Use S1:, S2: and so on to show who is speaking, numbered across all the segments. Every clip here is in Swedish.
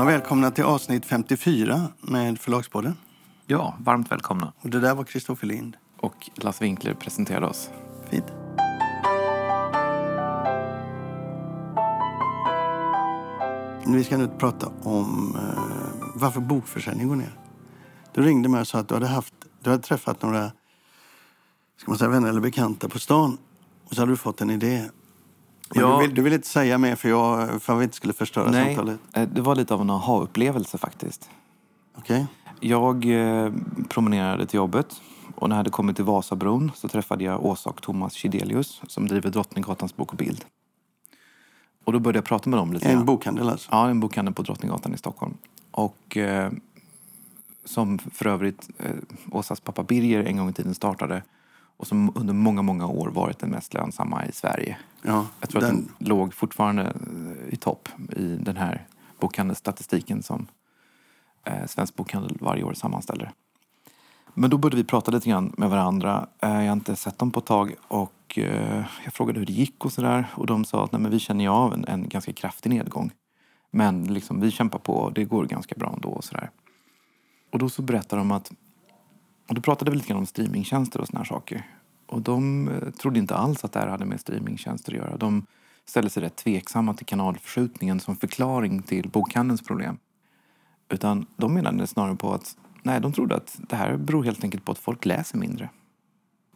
S1: Ja, välkomna till avsnitt 54 med Förlagspodden.
S2: Ja, varmt välkomna.
S1: Och det där var Kristoffer Lind.
S2: Och Lasse Winkler presenterade oss.
S1: Fint. Vi ska nu prata om eh, varför bokförsäljningen går ner. Du ringde mig och sa att du hade, haft, du hade träffat några ska man säga, vänner eller bekanta på stan. Och så hade du fått en idé.
S2: Ja.
S1: du, vill, du vill inte säga mer för, jag, för att vi inte skulle förstöra
S2: Nej,
S1: samtalet.
S2: eh, det var lite av en aha-upplevelse faktiskt.
S1: Okej?
S2: Jag eh, promenerade till jobbet och när jag hade kommit till Vasabron så träffade jag Åsa och Thomas Kidelius som driver Drottninggatans bok och bild. Och då började jag prata med dem lite
S1: En
S2: grann.
S1: bokhandel alltså?
S2: Ja, en bokhandel på Drottninggatan i Stockholm. Och eh, som för övrigt eh, Åsas pappa Birger en gång i tiden startade och som under många, många år varit den mest lönsamma i Sverige.
S1: Ja,
S2: Jag tror
S1: den,
S2: att den låg fortfarande eh, i topp i den här bokhandelsstatistiken som eh, Svensk Bokhandel varje år sammanställer. Men då började vi prata lite grann med varandra. Eh, jag har inte sett dem på ett tag och eh, jag frågade hur det gick och sådär. Och de sa att Nej, men vi känner ju av en, en ganska kraftig nedgång. Men liksom, vi kämpar på det går ganska bra ändå och sådär. Och då så berättade de att och då pratade vi lite grann om streamingtjänster och såna här saker. Och de eh, trodde inte alls att det här hade med streamingtjänster att göra. De ställde sig rätt tveksamma till kanalförskjutningen som förklaring till bokhandelns problem. Utan de menade snarare på att nej, de trodde att det här beror helt enkelt på att folk läser mindre.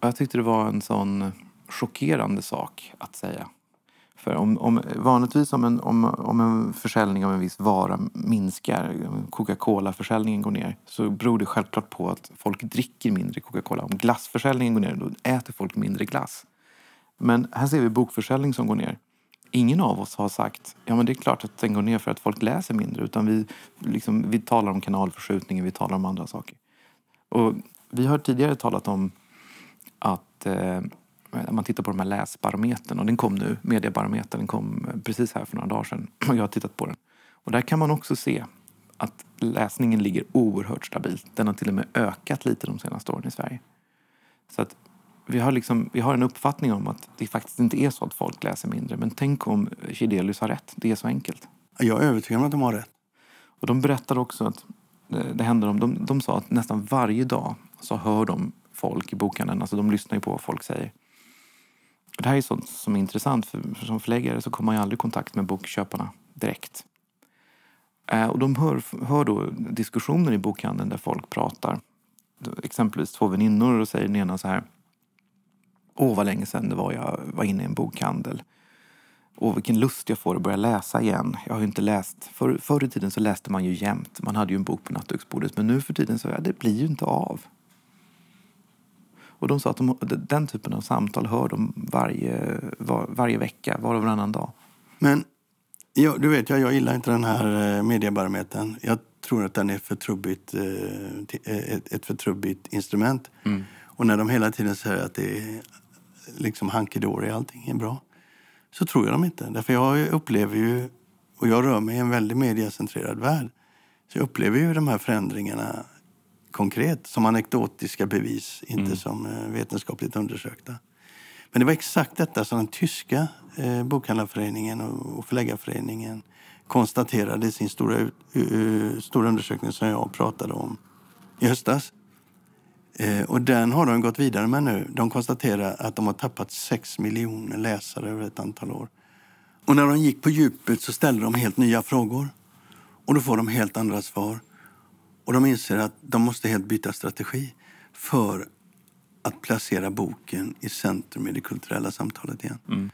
S2: Och jag tyckte det var en sån chockerande sak att säga. För om, om, vanligtvis om en, om, om en försäljning av en viss vara minskar, Coca-Cola-försäljningen går ner, så beror det självklart på att folk dricker mindre Coca-Cola. Om glassförsäljningen går ner, då äter folk mindre glass. Men här ser vi bokförsäljning som går ner. Ingen av oss har sagt ja men det är klart att den går ner för att folk läser mindre. Utan vi, liksom, vi talar om kanalförskjutningen, vi talar om andra saker. Och vi har tidigare talat om att eh, man tittar på de här läsbarometern och den kom nu, mediebarometern, den kom precis här för några dagar sedan och jag har tittat på den. Och där kan man också se att läsningen ligger oerhört stabilt. Den har till och med ökat lite de senaste åren i Sverige. Så att vi har, liksom, vi har en uppfattning om att det faktiskt inte är så att folk läser mindre. Men tänk om Chidelius har rätt. Det är så enkelt.
S1: jag är övertygad om att de har rätt.
S2: Och de berättar också att det, det händer dem. De, de sa att nästan varje dag så hör de folk i bokhandeln. Alltså de lyssnar ju på vad folk säger. Det här är sånt som är intressant. För, för som förläggare så kommer man ju aldrig i kontakt med bokköparna direkt. Eh, och de hör, hör då diskussioner i bokhandeln där folk pratar. Exempelvis två väninnor och säger den ena så här. Åh, vad länge sedan det var jag var inne i en bokhandel. Åh, vilken lust jag får att börja läsa igen. Jag har ju inte läst. För, förr i tiden så läste man ju jämt. Man hade ju en bok på nattduksbordet. Men nu för tiden så ja, det blir ju inte av. Och de sa att de, den typen av samtal hör de varje, var, varje vecka, var och varannan dag.
S1: Men jag, du vet, jag, jag gillar inte den här eh, mediebarometern. Jag tror att den är för trubbigt, eh, eh, ett, för trubbigt instrument. Och när de hela tiden säger att det är liksom hunky-dory, allting är bra, så tror jag dem inte. Därför jag upplever ju, och jag rör mig i en väldigt mediecentrerad värld, så jag upplever ju de här förändringarna konkret som anekdotiska bevis, inte som eh, vetenskapligt undersökta. Men det var exakt detta som den tyska eh, bokhandlarföreningen och, och förläggarföreningen konstaterade i sin stora, ut- uh, stora undersökning som jag pratade om i höstas. Eh, och den har de gått vidare med nu. De konstaterar att de har tappat 6 miljoner läsare över ett antal år. Och när de gick på djupet så ställde de helt nya frågor. Och då får de helt andra svar. Och de inser att de måste helt byta strategi för att placera boken i centrum i det kulturella samtalet igen.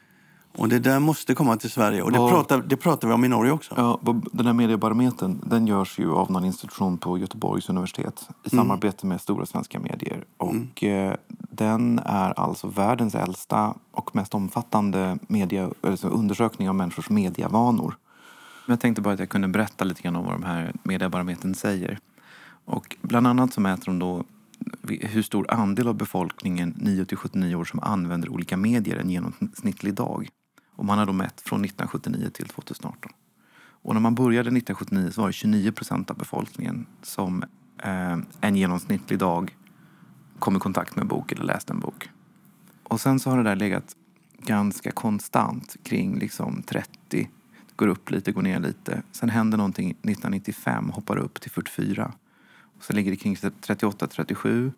S1: Och det där måste komma till Sverige. Och det,
S2: Vad-
S1: pratar, det pratar vi om i Norge också.
S2: Ja, den här mediebarometern den görs ju av någon institution på Göteborgs universitet i samarbete med Stora Svenska Medier. Och eh, den är alltså världens äldsta och mest omfattande media, alltså undersökning av människors medievanor. Jag tänkte bara att jag kunde berätta lite grann om vad de här mediebarometern säger. Och bland annat så mäter de då hur stor andel av befolkningen 9-79 år som använder olika medier en genomsnittlig dag. Och man har då mätt från 1979 till 2018. Och när man började 1979 så var det 29 procent av befolkningen som eh, en genomsnittlig dag kom i kontakt med en bok eller läste en bok. Och sen så har det där legat ganska konstant kring liksom 30. går upp lite, går ner lite. Sen händer någonting 1995, hoppar upp till 44. Och sen ligger det kring 38, 37,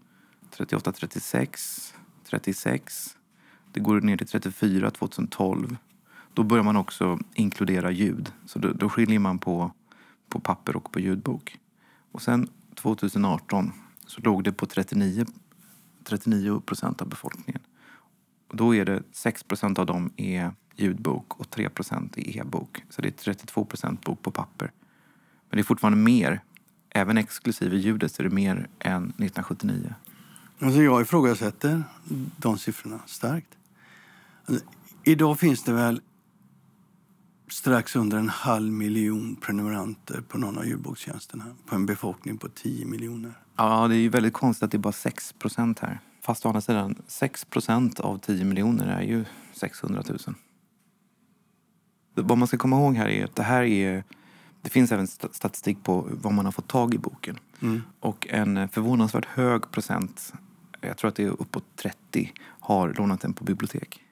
S2: 38, 36, 36. Det går ner till 34 2012. Då börjar man också inkludera ljud. Så då, då skiljer man på, på papper och på ljudbok. Och sen 2018 så låg det på 39, 39 procent av befolkningen. Och då är det 6 procent av dem är ljudbok och 3 procent är e-bok. Så det är 32 procent bok på papper. Men det är fortfarande mer, även exklusive ljudet, så är det mer än 1979.
S1: Alltså jag ifrågasätter de siffrorna starkt. Alltså, idag finns det väl strax under en halv miljon prenumeranter på någon av ljudbokstjänsterna på en befolkning på 10 miljoner.
S2: Ja, det är ju väldigt konstigt att det är bara 6 procent här. Fast å andra sidan, 6 procent av 10 miljoner är ju 600 000. Vad man ska komma ihåg här är att det här är... Det finns även statistik på vad man har fått tag i boken.
S1: Mm.
S2: Och en förvånansvärt hög procent, jag tror att det är uppåt 30, har lånat den på bibliotek.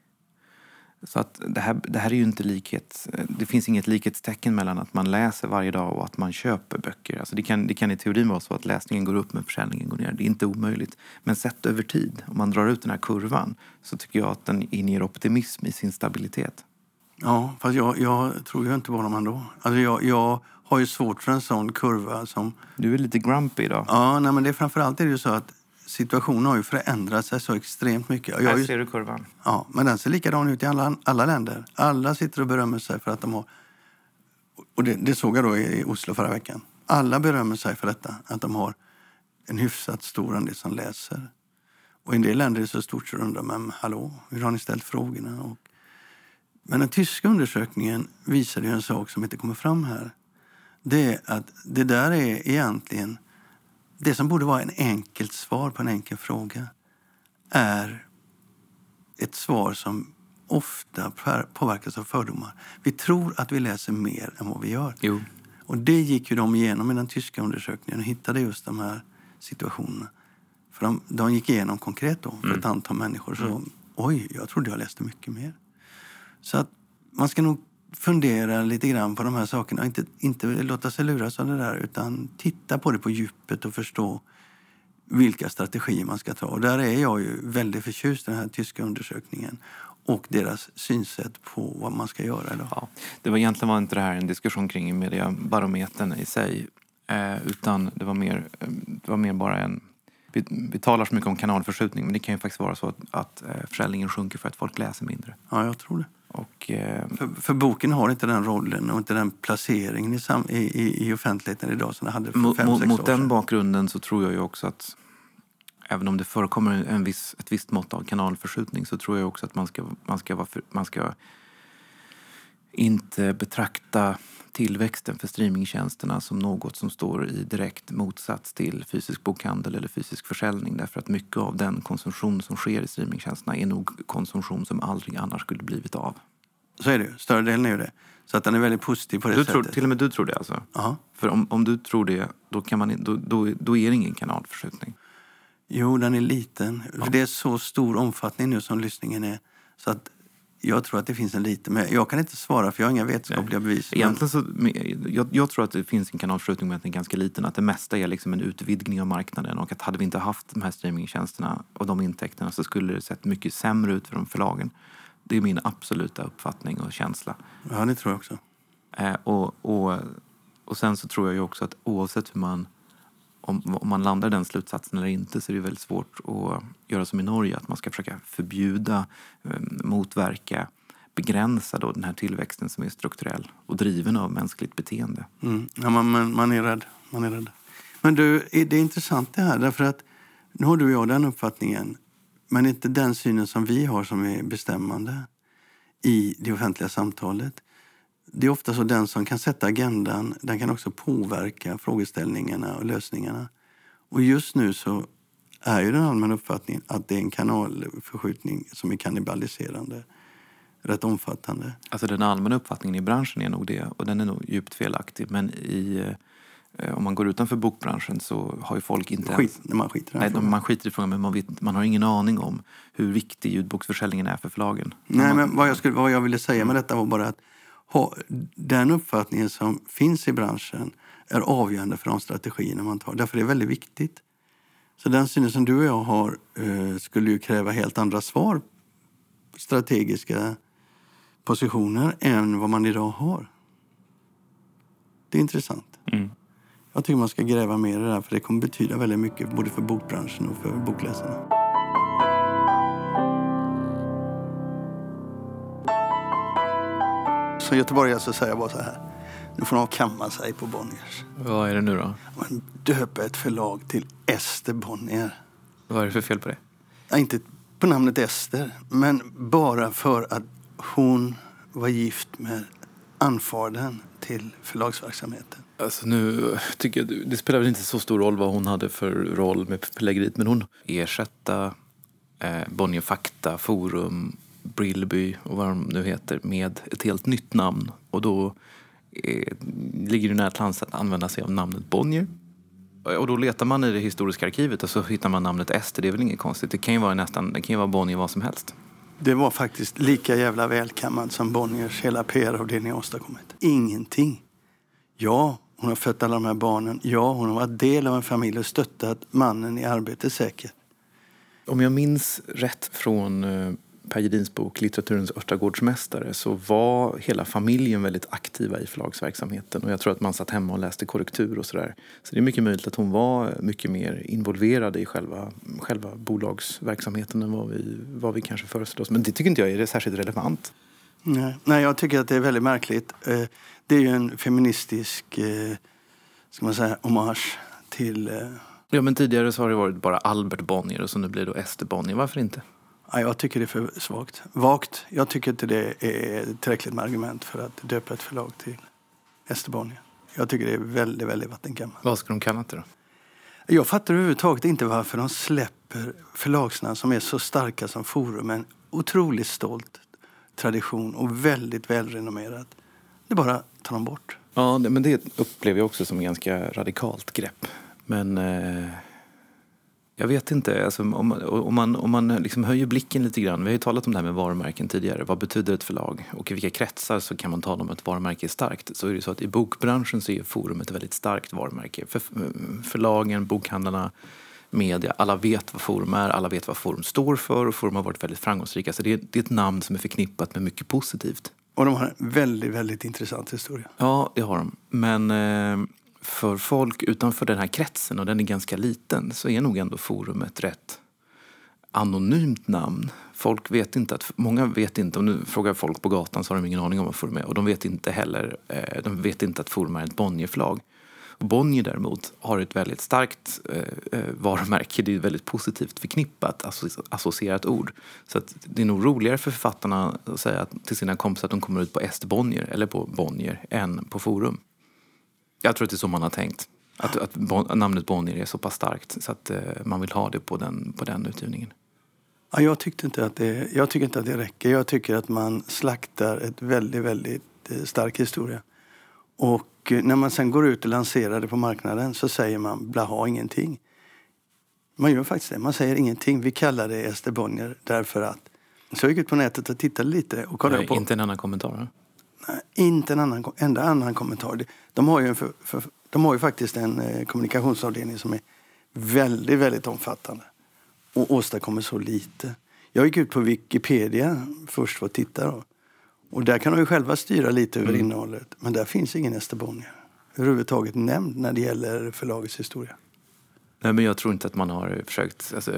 S2: Så att det, här, det här är ju inte likhet. Det finns inget likhetstecken mellan att man läser varje dag och att man köper böcker. Alltså det, kan, det kan i teorin vara så att läsningen går upp men försäljningen går ner. Det är inte omöjligt. Men sett över tid, om man drar ut den här kurvan, så tycker jag att den inger optimism i sin stabilitet.
S1: Ja, fast jag, jag tror ju inte på dem ändå. Alltså jag, jag har ju svårt för en sån kurva som...
S2: Du är lite grumpy idag.
S1: Ja, nej, men det är framförallt är det ju så att situationen har ju förändrat sig så extremt mycket.
S2: Här
S1: ju...
S2: ser du kurvan.
S1: Ja, men den ser likadan ut i alla, alla länder. Alla sitter och berömmer sig för att de har... Och det, det såg jag då i Oslo förra veckan. Alla berömmer sig för detta, att de har en hyfsat stor andel som läser. Och i en del länder är det så stort så undrar man, hallå, hur har ni ställt frågorna? Och... Men den tyska undersökningen visade ju en sak som inte kommer fram här. Det är att det där är egentligen det som borde vara en enkelt svar på en enkel fråga är ett svar som ofta påverkas av fördomar. Vi tror att vi läser mer än vad vi gör.
S2: Jo.
S1: Och det gick ju de igenom i den tyska undersökningen och hittade just de här situationerna. För de, de gick igenom konkret då för mm. ett antal människor. Så mm. oj, jag trodde jag läste mycket mer. Så att man ska nog fundera lite grann på de här sakerna. Inte, inte låta sig luras av det där utan titta på det på djupet och förstå vilka strategier man ska ta. Och där är jag ju väldigt förtjust i den här tyska undersökningen och deras synsätt på vad man ska göra. Då.
S2: Ja, det var egentligen var inte det här en diskussion kring mediebarometern i sig eh, utan det var, mer, det var mer bara en vi, vi, talar så mycket om kanalförskjutning men det kan ju faktiskt vara så att, att eh, försäljningen sjunker för att folk läser mindre.
S1: Ja, jag tror det.
S2: Och, eh,
S1: för, för, boken har inte den rollen och inte den placeringen i, sam, i, i offentligheten idag som den hade för
S2: mot,
S1: fem, sex
S2: Mot
S1: år
S2: den bakgrunden så tror jag ju också att även om det förekommer en viss, ett visst mått av kanalförskjutning så tror jag också att man ska, man ska, vara för, man ska inte betrakta tillväxten för streamingtjänsterna som något som står i direkt motsats till fysisk bokhandel eller fysisk försäljning. Därför att mycket av den konsumtion som sker i streamingtjänsterna är nog konsumtion som aldrig annars skulle blivit av.
S1: Så är det ju. Större delen är ju det. Så att den är väldigt positiv på det
S2: du
S1: sättet.
S2: tror, till och med du tror det alltså?
S1: Aha.
S2: För om, om du tror det, då, kan man, då, då, då är det ingen kanalförskjutning.
S1: Jo, den är liten.
S2: Ja.
S1: För det är så stor omfattning nu som lyssningen är. Så att jag tror att det finns en liten. Men jag kan inte svara för jag har inga vetenskapliga bevis. Men...
S2: Egentligen så, jag, jag tror att det finns en kanalförskjutning men att den är ganska liten. Att det mesta är liksom en utvidgning av marknaden och att hade vi inte haft de här streamingtjänsterna och de intäkterna så skulle det sett mycket sämre ut för de förlagen. Det är min absoluta uppfattning och känsla.
S1: Ja, det tror jag också.
S2: Eh, och, och, och sen så tror jag ju också att oavsett hur man om, om man landar i den slutsatsen eller inte så är det väldigt svårt att göra som i Norge, att man ska försöka förbjuda, eh, motverka, begränsa då den här tillväxten som är strukturell och driven av mänskligt beteende.
S1: Mm. Ja, man, man, man, är rädd. man är rädd. Men du, det är intressant det här, därför att nu har du och jag den uppfattningen, men inte den synen som vi har som är bestämmande i det offentliga samtalet det är ofta så den som kan sätta agendan, den kan också påverka frågeställningarna och lösningarna. Och just nu så är ju den allmänna uppfattningen att det är en kanalförskjutning som är kannibaliserande. Rätt omfattande.
S2: Alltså den allmänna uppfattningen i branschen är nog det och den är nog djupt felaktig. Men i, eh, om man går utanför bokbranschen så har ju folk inte
S1: Skit, ens... Man skiter i
S2: Nej, frågan. man skiter i frågan men man, vet, man har ingen aning om hur viktig ljudboksförsäljningen är för förlagen.
S1: Nej,
S2: man...
S1: men vad jag, skulle, vad jag ville säga med detta var bara att ha, den uppfattningen som finns i branschen är avgörande för de strategierna man tar. Därför är det väldigt viktigt. Så den synen som du och jag har eh, skulle ju kräva helt andra svar, strategiska positioner, än vad man idag har. Det är intressant.
S2: Mm.
S1: Jag tycker man ska gräva mer i det här för det kommer betyda väldigt mycket både för bokbranschen och för bokläsarna. Som göteborgare så säger jag bara så här. Nu får de kamma sig på Bonniers.
S2: Vad är det nu då?
S1: Man döper ett förlag till Ester Bonnier.
S2: Vad är det för fel på det?
S1: Ja, inte på namnet Ester, men bara för att hon var gift med anfadern till förlagsverksamheten.
S2: Alltså nu tycker jag, det spelar väl inte så stor roll vad hon hade för roll med förläggeriet men hon ersatta eh, Bonnier Fakta, Forum, Brillby och vad de nu heter med ett helt nytt namn. Och då eh, ligger det nära till hands att använda sig av namnet Bonnier. Och då letar man i det historiska arkivet och så hittar man namnet Ester. Det är väl inget konstigt. Det kan ju vara nästan, det kan ju vara Bonnier vad som helst.
S1: Det var faktiskt lika jävla välkammad som Bonniers hela PR-avdelning åstadkommit. Ingenting. Ja, hon har fött alla de här barnen. Ja, hon har varit del av en familj och stöttat mannen i arbete, säkert.
S2: Om jag minns rätt från eh, Per Gedins bok Litteraturens örtagårdsmästare så var hela familjen väldigt aktiva i förlagsverksamheten och jag tror att man satt hemma och läste korrektur och sådär. Så det är mycket möjligt att hon var mycket mer involverad i själva, själva bolagsverksamheten än vad vi, vad vi kanske föreställer oss. Men det tycker inte jag är särskilt relevant.
S1: Nej, Nej jag tycker att det är väldigt märkligt. Eh, Det är ju en feministisk eh, ska man säga, hommage till... eh,
S2: Ja men tidigare så har det varit bara Albert Bonnier och så nu blir det då Ester Bonnier. Varför inte?
S1: Ja, jag tycker det är för svagt. Vagt. Jag tycker inte det är tillräckligt med argument för att döpa ett förlag till Ester Bonnier. Jag tycker det är väldigt, väldigt vattengammalt.
S2: Vad ska de kalla det då?
S1: Jag fattar överhuvudtaget inte varför de släpper förlagsnamn som är så starka som Forum. En otroligt stolt tradition och väldigt välrenommerat. Det bara tar de bort.
S2: Ja, men det upplever jag också som ett ganska radikalt grepp. Men eh, jag vet inte, alltså, om, om man, om man liksom höjer blicken lite grann. Vi har ju talat om det här med varumärken tidigare. Vad betyder ett förlag? Och i vilka kretsar så kan man tala om att ett varumärke är starkt. Så är det så att i bokbranschen så är Forum ett väldigt starkt varumärke. För, förlagen, bokhandlarna, media, alla vet vad Forum är, alla vet vad Forum står för och Forum har varit väldigt framgångsrika. Så det är, det är ett namn som är förknippat med mycket positivt.
S1: Och de har en väldigt, väldigt intressant historia.
S2: Ja, det har de. Men eh, för folk utanför den här kretsen, och den är ganska liten, så är nog ändå Forum ett rätt anonymt namn. Folk vet inte att, många vet inte, om du frågar folk på gatan så har de ingen aning om vad Forum är. Och de vet inte heller, eh, de vet inte att Forum är ett Bonnierförlag. Bonnier däremot har ett väldigt starkt eh, eh varumärke. Det är ett väldigt positivt förknippat, associerat ord. Så att det är nog roligare för författarna att säga till sina kompisar att de kommer ut på Est Bonnier eller på Bonnier än på Forum. Jag tror att det är så man har tänkt. Att, att bon, namnet Bonnier är så pass starkt så att eh, man vill ha det på den, på den utgivningen.
S1: Ja, jag, tyckte inte att det, jag tycker inte att det räcker. Jag tycker att man slaktar ett väldigt, väldigt eh, stark historia. Och eh, när man sen går ut och lanserar det på marknaden så säger man blaha ingenting. Man gör faktiskt det. Man säger ingenting. Vi kallar det Ester Bonnier därför att. Så jag gick ut på nätet och tittade lite och kollade
S2: Nej,
S1: på...
S2: Inte en annan kommentar?
S1: Inte en annan, enda annan kommentar. De har ju, en för, för, de har ju faktiskt en eh, kommunikationsavdelning som är väldigt, väldigt omfattande och åstadkommer så lite. Jag gick ut på Wikipedia först för att titta. Då. Och där kan de ju själva styra lite över innehållet. Men där finns ingen Ester Bonnier överhuvudtaget nämnd när det gäller förlagets historia.
S2: Nej, men jag tror inte att man har försökt... Alltså,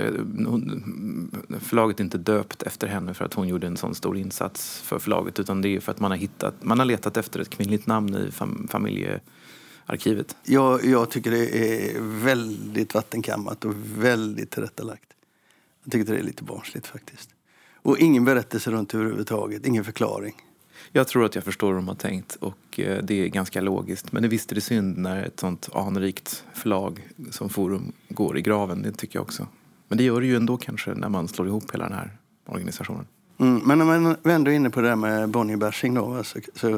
S2: hon, förlaget är inte döpt efter henne för att hon gjorde en sån stor insats för förlaget utan det är för att man har, hittat, man har letat efter ett kvinnligt namn i fam, familjearkivet.
S1: Jag, jag tycker det är väldigt vattenkammat och väldigt tillrättalagt. Jag tycker det är lite barnsligt faktiskt. Och ingen berättelse runt överhuvudtaget, ingen förklaring.
S2: Jag tror att jag förstår hur de har tänkt och eh, det är ganska logiskt. Men det visst är det synd när ett sånt anrikt förlag som Forum går i graven. Det tycker jag också. Men det gör det ju ändå kanske när man slår ihop hela den här organisationen.
S1: Mm, men när man ändå är inne på det där med Bonnier-bashing då, så, så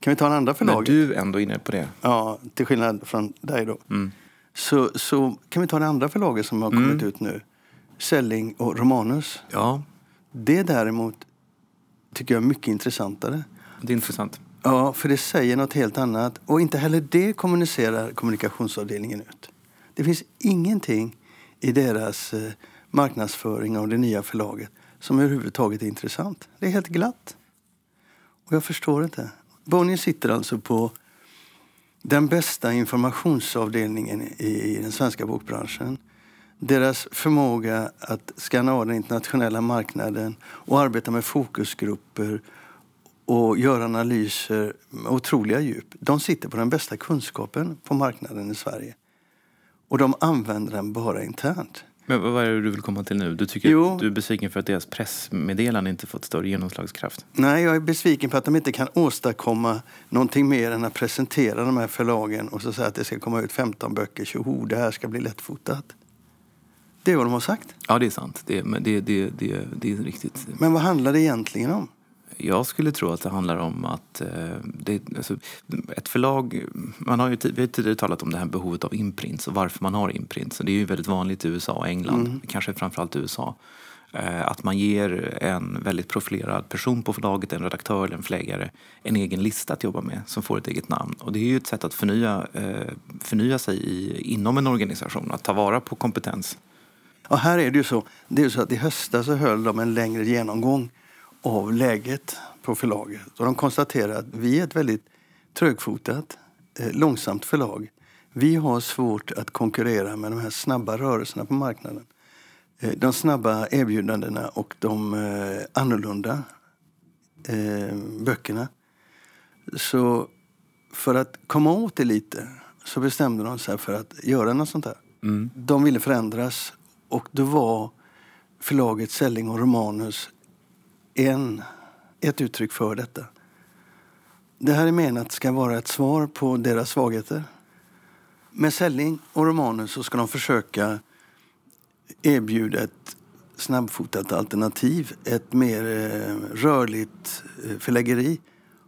S1: kan vi ta en andra
S2: När
S1: förlaget.
S2: du ändå är inne på det.
S1: Ja, till skillnad från dig då.
S2: Mm.
S1: Så, så kan vi ta det andra förlaget som har kommit ut nu. Selling och Romanus.
S2: Ja,
S1: Det däremot tycker jag är mycket intressantare.
S2: det är intressant.
S1: Ja, för det säger något helt annat. Och inte heller det kommunicerar kommunikationsavdelningen ut. Det finns ingenting i deras eh, marknadsföring av det nya förlaget som överhuvudtaget är intressant. Det är helt glatt. Och jag förstår inte. Bonnier sitter alltså på den bästa informationsavdelningen i den svenska bokbranschen. Deras förmåga att skanna av den internationella marknaden och arbeta med fokusgrupper och göra analyser med otroliga djup. De sitter på den bästa kunskapen på marknaden i Sverige. Och de använder den bara internt.
S2: Men vad är det du vill komma till nu? Du, tycker jo. du är besviken för att deras pressmeddelande inte fått större genomslagskraft?
S1: Nej, jag är besviken för att de inte kan åstadkomma någonting mer än att presentera de här förlagen och så säga att det ska komma ut 15 böcker. Tjoho, det här ska bli lättfotat. Det är vad de har sagt.
S2: Ja, det är sant. Det, det, det, det, det är riktigt.
S1: Men vad handlar det egentligen om?
S2: Jag skulle tro att det handlar om att eh, det, alltså, ett förlag, man har ju, vi har tidigare talat om det här behovet av imprints och varför man har imprints. Det är ju väldigt vanligt i USA och England, mm. kanske framförallt i USA. Eh, att man ger en väldigt profilerad person på förlaget, en redaktör eller en förläggare, en egen lista att jobba med som får ett eget namn. Och det är ju ett sätt att förnya, eh, förnya sig i, inom en organisation, att ta vara på kompetens.
S1: Och här är det ju så, det är så att i höstas så höll de en längre genomgång av läget på förlaget. Och de konstaterar att vi är ett väldigt trögfotat, eh, långsamt förlag. Vi har svårt att konkurrera med de här snabba rörelserna på marknaden. Eh, de snabba erbjudandena och de eh, annorlunda böckerna. Så för att komma åt det lite så bestämde de sig för att göra något sånt här. Mm. De ville förändras och då var förlaget Selling och Romanus en, ett uttryck för detta. Det här är menat ska vara ett svar på deras svagheter. Med Selling och Romanus så ska de försöka erbjuda ett snabbfotat alternativ, ett mer eh, rörligt eh, förläggeri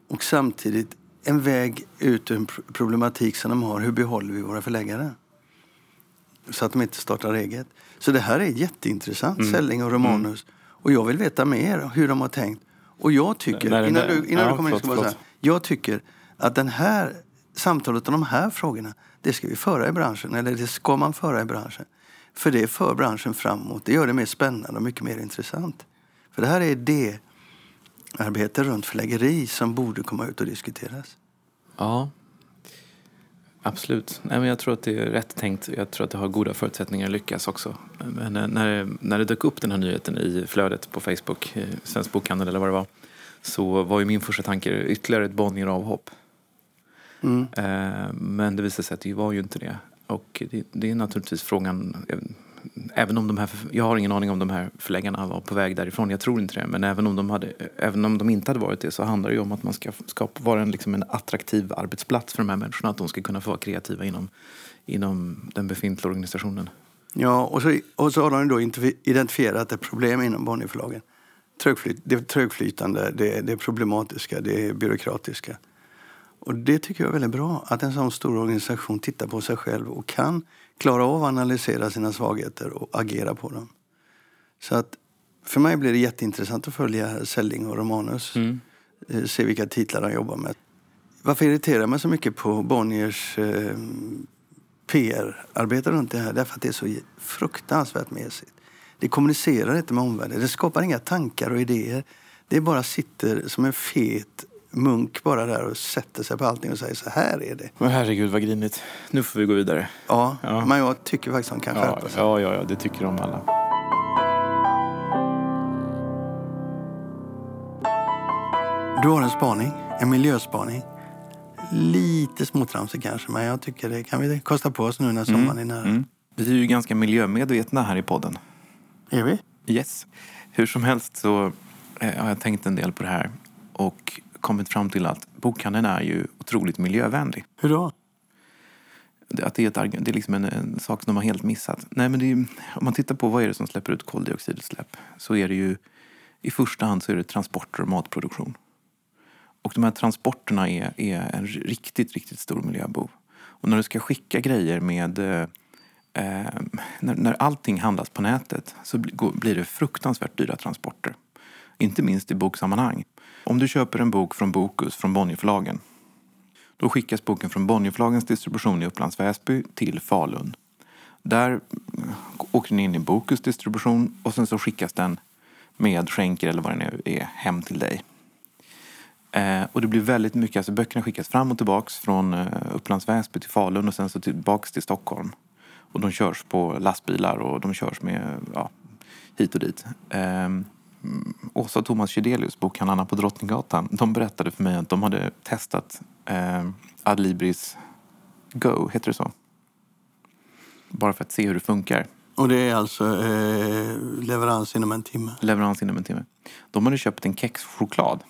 S1: och samtidigt en väg ut ur en problematik som de har. Hur behåller vi våra förläggare? Så att de inte startar eget. Så det här är jätteintressant, mm. Selling och Romanus. Mm. Och jag vill veta mer hur de har tänkt. Och jag tycker, Nej, innan, du, innan ja, du kommer in, ska bara säga, jag tycker att den här samtalet om de här frågorna, det ska vi föra i branschen, eller det ska man föra i branschen. För det för branschen framåt, det gör det mer spännande och mycket mer intressant. För det här är det arbete runt förläggeri som borde komma ut och diskuteras.
S2: Ja, Absolut. Nej, men jag tror att det är rätt tänkt. Jag tror att det har goda förutsättningar att lyckas också. Men eh, när, när det dök upp den här nyheten i flödet på Facebook, i Svensk Bokhandel eller vad det var, så var ju min första tanke ytterligare ett Bonnier-avhopp. Mm. Eh, men det visade sig att det var ju inte det. Och det, det är naturligtvis frågan, även om de här, jag har ingen aning om de här förläggarna var på väg därifrån, jag tror inte det. Men även om de, hade, även om de inte hade varit det så handlar det ju om att man ska, ska vara en, liksom en attraktiv arbetsplats för de här människorna. Att de ska kunna få vara kreativa inom, inom den befintliga organisationen.
S1: Ja, och så, och så har de då identifierat ett problem inom Bonnierförlagen. Trögflyt, det är trögflytande, det, det är problematiska, det är byråkratiska. Och det tycker jag är väldigt bra, att en sån stor organisation tittar på sig själv och kan klara av att analysera sina svagheter och agera på dem. Så att för mig blir det jätteintressant att följa Selling och Romanus. Mm. Eh, se vilka titlar de jobbar med. Varför irriterar mig så mycket på Bonniers eh, PR-arbete runt det här? Därför att det är så fruktansvärt mesigt. Det kommunicerar inte med omvärlden. Det skapar inga tankar och idéer. Det bara sitter som en fet munk bara där och sätter sig på allting och säger så här är det.
S2: Men herregud vad grinigt. Nu får vi gå vidare.
S1: Ja, ja. men jag tycker faktiskt att de kan
S2: ja, skärpa sig. Ja, ja, ja, det tycker de alla.
S1: Du har en spaning, en miljöspaning. Lite småtramsig kanske, men jag tycker det kan vi kosta på oss nu när sommaren mm. är nära. Mm.
S2: Vi är ju ganska miljömedvetna här i podden.
S1: Är vi?
S2: Yes. Hur som helst så eh, har jag tänkt en del på det här. Och kommit fram till att bokhandeln är ju otroligt miljövänlig.
S1: Hur då?
S2: Att det är, ett, det är liksom en, en sak som de har helt missat. Nej, men är, om man tittar på vad är det som släpper ut koldioxidutsläpp så är det ju i första hand så är det transporter och matproduktion. Och de här transporterna är, är en riktigt, riktigt stor miljöbov. Och när du ska skicka grejer med eh, när, när allting handlas på nätet så blir det fruktansvärt dyra transporter. inte minst i boksammanhang. Om du köper en bok från Bokus från Bonnierförlagen då skickas boken från Bonnierförlagens distribution i Upplands Väsby till Falun. Där eh, åker den in i Bokus distribution och sen så skickas den med skänker eller vad det nu är hem till dig. Eh, och det blir väldigt mycket, alltså böckerna skickas fram och tillbaks från eh, Upplands Väsby till Falun och sen så tillbaks till Stockholm. Och de körs på lastbilar och de körs med, ja, hit och dit. Eh, Åsa och Thomas Chydelius, bokhandlarna på Drottninggatan, de berättade för mig att de hade testat eh, Adlibris Go, heter det så? Bara för att se hur det funkar.
S1: Och det är alltså eh, leverans inom en timme?
S2: Leverans inom en timme. De hade köpt en kexchoklad.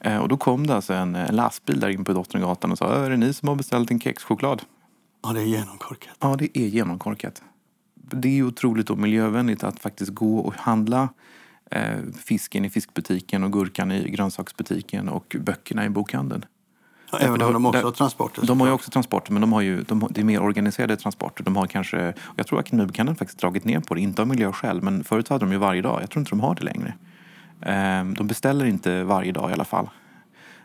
S2: Eh, och då kom det alltså en, en lastbil där in på Drottninggatan och sa Är det ni som har beställt en kexchoklad?
S1: Ja, det är genomkorkat.
S2: Ja, det är genomkorkat. Det är otroligt och miljövänligt att faktiskt gå och handla eh, fisken i fiskbutiken och gurkan i grönsaksbutiken och böckerna i bokhandeln.
S1: Ja, även om de också har transporter.
S2: De har ju också transporter, men de har ju, de, det är mer organiserade transporter. De har kanske, jag tror att Akademibokhandeln faktiskt dragit ner på det, inte av miljöskäl, men förut hade de ju varje dag. Jag tror inte de har det längre. Eh, de beställer inte varje dag i alla fall.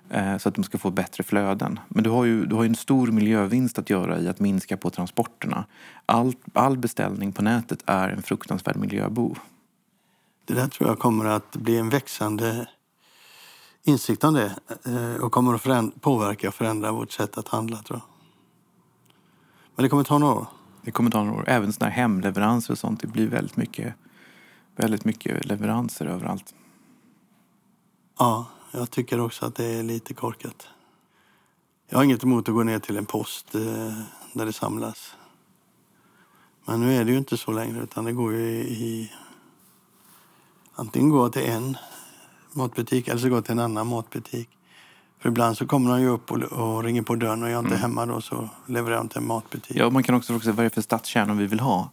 S2: Eh, så att de ska få bättre flöden. Men du har ju, du har ju en stor miljövinst att göra i att minska på transporterna. All, all beställning på nätet är en fruktansvärd miljöbov.
S1: Det där tror jag kommer att bli en växande insikt om det eh, och kommer att förändra, påverka och förändra vårt sätt att handla, tror jag. Men det kommer ta några år.
S2: Det kommer ta några år. Även sådana här hemleveranser och sånt. Det blir väldigt mycket, väldigt mycket leveranser överallt.
S1: Ja, jag tycker också att det är lite korkat. Jag har inget emot att gå ner till en post eh, där det samlas. Men nu är det ju inte så längre, utan det går ju i antingen gå till en matbutik eller så gå till en annan matbutik. För ibland så kommer de ju upp och, och ringer på dörren och jag är inte mm. hemma då så levererar de till en matbutik.
S2: Ja, man kan också fråga sig vad det är för stadskärnor vi vill ha.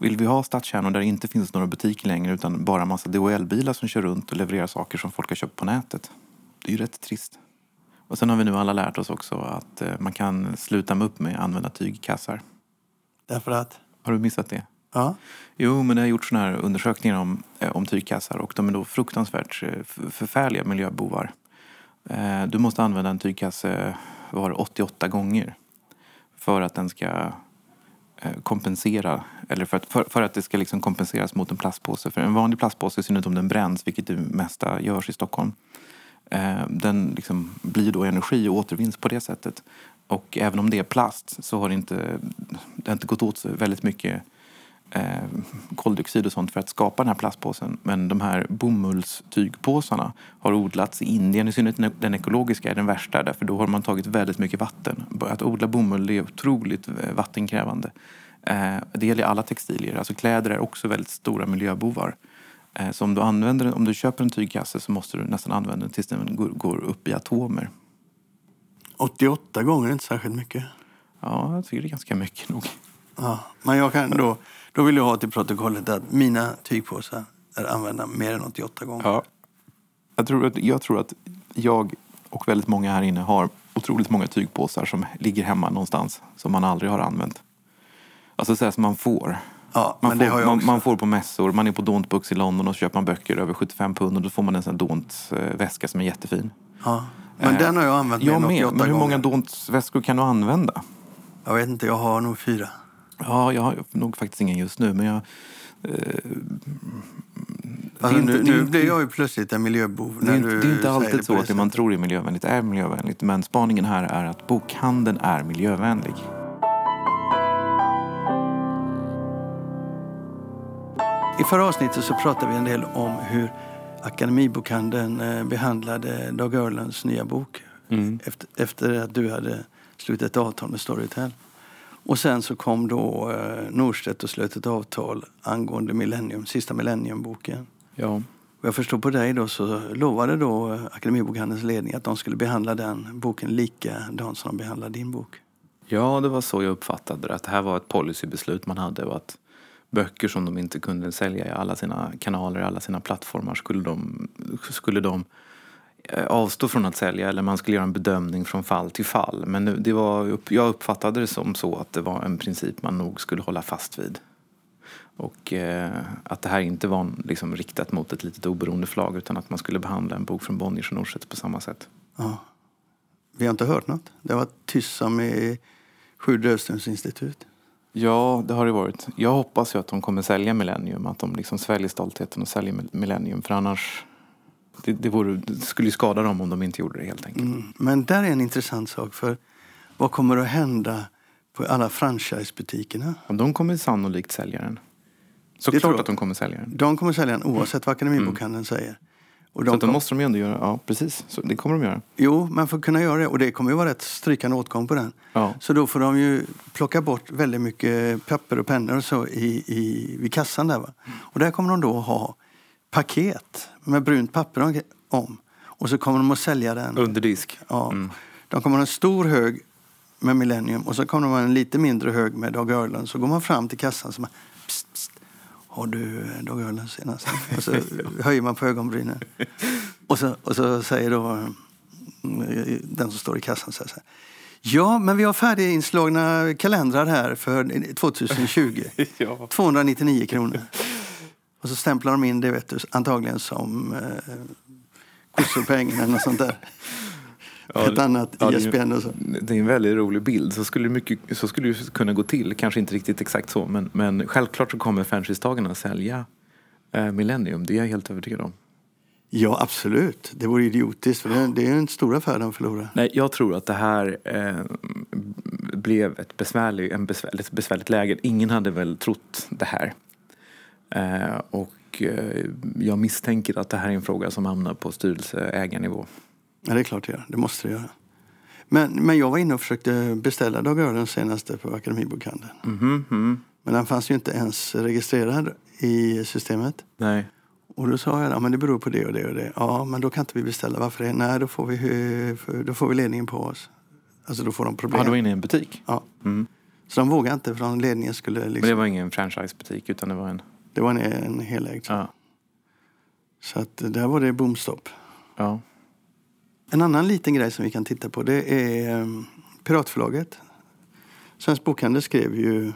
S2: Vill vi ha stadskärnor där det inte finns några butiker längre utan bara massa DHL-bilar som kör runt och levererar saker som folk har köpt på nätet? Det är ju rätt trist. Och sen har vi nu alla lärt oss också att eh, man kan sluta med upp med att använda tygkassar.
S1: Därför att?
S2: Har du missat det?
S1: Ja.
S2: Jo, men det har gjorts såna här undersökningar om, eh, om tygkassar och de är då fruktansvärt eh, förfärliga miljöbovar. Eh, du måste använda en tygkasse var 88 gånger för att den ska kompensera, eller för att, för, för att det ska liksom kompenseras mot en plastpåse. För en vanlig plastpåse, i synnerhet om den bränns, vilket det mesta görs i Stockholm, den liksom blir då energi och återvinns på det sättet. Och även om det är plast så har det inte, det har inte gått åt så väldigt mycket eh, koldioxid och sånt för att skapa den här plastpåsen. Men de här bomullstygpåsarna har odlats i Indien. I synnerhet den ekologiska är den värsta därför då har man tagit väldigt mycket vatten. Att odla bomull är otroligt eh, vattenkrävande. Eh, det gäller alla textilier. Alltså kläder är också väldigt stora miljöbovar. Eh, så om du, använder, om du köper en tygkasse så måste du nästan använda den tills den går, går upp i atomer.
S1: 88 gånger är inte särskilt mycket.
S2: Ja, jag tycker det är ganska mycket nog.
S1: Ja, men jag kan då, då vill jag ha till protokollet att mina tygpåsar är använda mer än 88 gånger.
S2: Ja. Jag tror, att, jag tror att jag och väldigt många här inne har otroligt många tygpåsar som ligger hemma någonstans som man aldrig har använt. Alltså så som man får.
S1: Ja,
S2: man,
S1: får
S2: man, man, får på mässor, man är på Daunt i London och så köper man böcker över 75 pund och då får man en sån Daunt väska som är jättefin.
S1: Ja, men eh, den har jag använt
S2: jag med, men hur många Daunt väskor kan du använda?
S1: Jag vet inte, jag har nog fyra.
S2: Ja, jag har nog faktiskt ingen just nu, men jag... Eh,
S1: alltså, inte, nu, nu blir jag ju plötsligt en miljöbov.
S2: Det är, inte, det är inte alltid så att det man tror är miljövänligt är miljövänligt. Men spaningen här är att bokhandeln är miljövänlig.
S1: I förra avsnittet så pratade vi en del om hur Akademibokhandeln eh, behandlade Dag Öhrlunds nya bok mm. efter, efter att du hade slutit avtal med Storytel. Och sen så kom då eh, Norstedt och slöt ett avtal angående Millennium, sista Millenniumboken.
S2: Ja.
S1: Och jag förstår på dig då så lovade då eh, Akademibokhandelns ledning att de skulle behandla den boken likadant som de behandlade din bok.
S2: Ja, det var så jag uppfattade det. Att det här var ett policybeslut man hade och att böcker som de inte kunde sälja i alla sina kanaler, alla sina plattformar skulle de, skulle de avstå från att sälja eller man skulle göra en bedömning från fall till fall. Men det var, jag uppfattade det som så att det var en princip man nog skulle hålla fast vid. Och eh, att det här inte var liksom, riktat mot ett litet oberoende förlag utan att man skulle behandla en bok från Bonniers och Norstedts på samma sätt.
S1: Ja. Vi har inte hört något. Det har varit tyst som i Sju institut.
S2: Ja, det har det varit. Jag hoppas ju att de kommer sälja Millennium, att de liksom sväljer stoltheten och säljer Millennium. För annars, det, det, vore, det skulle skada dem om de inte gjorde det helt enkelt. Mm.
S1: Men där är en intressant sak. för Vad kommer att hända på alla franchisebutikerna?
S2: De kommer sannolikt sälja den. Såklart att de kommer sälja den.
S1: De kommer sälja den oavsett vad Akademibokhandeln mm. säger.
S2: Och de så då måste de ju ändå göra, ja precis, så det kommer de göra.
S1: Jo, men för att kunna göra det, och det kommer ju vara rätt strykande åtgång på den. Ja. Så då får de ju plocka bort väldigt mycket papper och pennor och så i, i, vid kassan där va. Och där kommer de då ha paket med brunt papper om. Och så kommer de att sälja den.
S2: Under disk?
S1: Ja. Mm. De kommer ha en stor hög med Millennium och så kommer de ha en lite mindre hög med Dag Öhrlund. Så går man fram till kassan och pst, pst, har du Dag Öhrlund senast? Och så höjer man på ögonbrynen. Och så, och så säger då mm, den som står i kassan så här. Ja, men vi har färdiginslagna kalendrar här för 2020. ja. 299 kronor. Och så stämplar de in det vet du, antagligen som eh, kossorpengen eller något sånt där. Ja, ett annat ja, ISBN och så.
S2: Det är en väldigt rolig bild. Så skulle, mycket, så skulle det kunna gå till. Kanske inte riktigt exakt så. Men, men självklart så kommer franchisetagarna sälja eh, Millennium. Det är jag helt övertygad om.
S1: Ja, absolut. Det vore idiotiskt. För det, är en stor affär de förlorar.
S2: Nej, jag tror att det här eh, blev ett besvärligt, en besvärligt, besvärligt läge. Ingen hade väl trott det här. Eh, och eh, jag misstänker att det här är en fråga som hamnar på styrelseägarnivå.
S1: Ja, det är klart det gör. Det måste det göra. Men, men jag var inne och försökte beställa Dag den senaste på Akademibokhandeln.
S2: Mm -hmm.
S1: Men den fanns ju inte ens registrerad i systemet.
S2: Nej.
S1: Och då sa jag, ja, men det beror på det och det och det. Ja, men då kan inte vi beställa. Varför det? Nej, då får vi, då får vi ledningen på oss. Alltså då får de problem.
S2: Ja, du var inne i en butik?
S1: Ja. Mm. Så de vågade inte för ledningen skulle liksom...
S2: Men det var ingen franchisebutik utan det var en...
S1: Det var en, en helägd.
S2: Ja.
S1: Så att där var det bomstopp.
S2: Ja.
S1: En annan liten grej som vi kan titta på det är ehm, Piratförlaget. Svensk Bokhandel skrev ju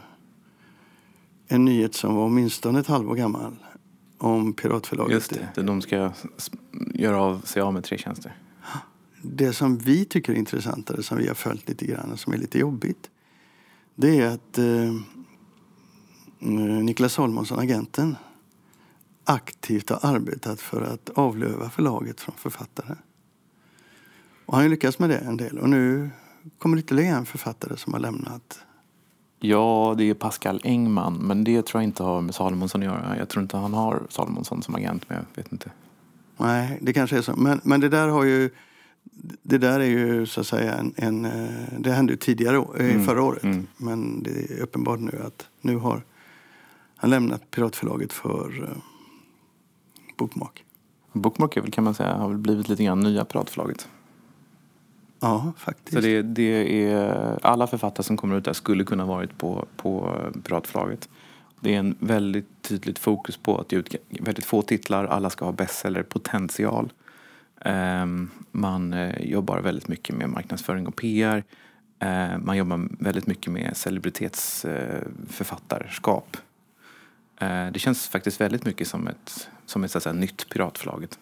S1: en nyhet som var åtminstone ett halvår gammal om Piratförlaget.
S2: Just det, de ska göra av sig av med tre tjänster.
S1: Det som vi tycker är intressantare, som vi har följt lite grann och som är lite jobbigt, det är att eh, Niklas Holmonsson, agenten, aktivt har arbetat för att avlöva förlaget från författare. Och han har lyckats med det en del. Och nu kommer ytterligare en författare som har lämnat.
S2: Ja, det är Pascal Engman. Men det tror jag inte har med Salomonsson att göra. Jag tror inte han har Salomonsson som agent, men jag vet inte.
S1: Nej, det kanske är så. Men, men det där har ju... Det där är ju så att säga en... en eh, det hände ju tidigare, eh, mm. förra året. Mm. Men det är uppenbart nu att nu har han lämnat Piratförlaget för uh, Bokmak.
S2: Bokmak är väl, kan man säga, har väl blivit lite grann nya Piratförlaget.
S1: Ja, faktiskt.
S2: Så det, det, är, alla författare som kommer ut där skulle kunna varit på, på Piratförlaget. Det är en väldigt tydligt fokus på att ge ut väldigt få titlar. Alla ska ha bestsellerpotential. Um, man uh, jobbar väldigt mycket med marknadsföring och PR. Uh, man jobbar väldigt mycket med celebritetsförfattarskap. Uh, det känns faktiskt väldigt mycket som ett, som ett så att säga, nytt Piratförlaget.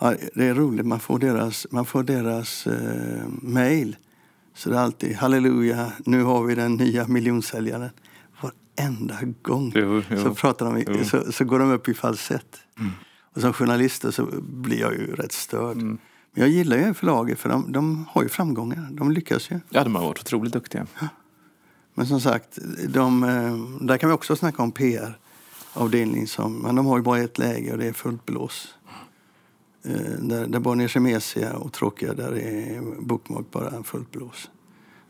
S1: Ja, det är roligt, man får deras, man får deras eh, mail. Så det är alltid halleluja, nu har vi den nya miljonsäljaren. Varenda gång
S2: jo, jo.
S1: Så, pratar de, så, så, går de upp i falsett. Mm. Och som journalister så blir jag ju rätt störd. Mm. Men jag gillar ju förlaget för de, de har ju framgångar. De lyckas ju.
S2: Ja, de har varit otroligt duktiga. Ja.
S1: Men som sagt, de, eh, där kan vi också snacka om PR-avdelning. Men de har ju bara ett läge och det är fullt blås. Eh, där, där Bonniers är mesiga och tråkiga, där är Bookmark bara en fullt blås.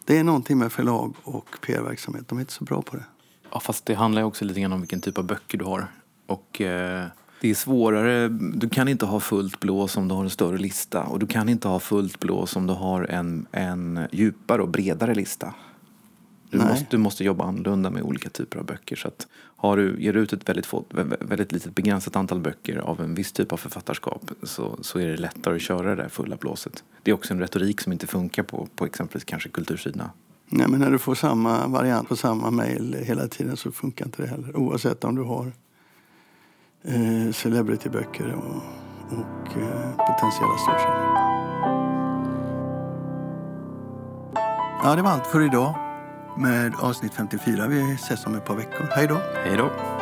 S1: Det är någonting med förlag och PR-verksamhet. De är inte så bra på det.
S2: Ja, fast det handlar ju också lite grann om vilken typ av böcker du har. Och eh, det är svårare. Du kan inte ha fullt blås om du har en större lista. Och du kan inte ha fullt blås om du har en, en djupare och bredare lista. Du måste, du måste, jobba annorlunda med olika typer av böcker. Så att har du, ger du ut ett väldigt, få, väldigt litet begränsat antal böcker av en viss typ av författarskap så, så är det lättare att köra det där fulla blåset. Det är också en retorik som inte funkar på, på exempelvis kanske kultursidorna.
S1: Nej, men när du får samma variant på samma mejl hela tiden så funkar inte det heller. Oavsett om du har eh, celebrityböcker och, och eh, potentiella storsäljare. Ja, det var allt för idag med avsnitt 54. Vi ses om ett par veckor. Hej då!
S2: Hej då!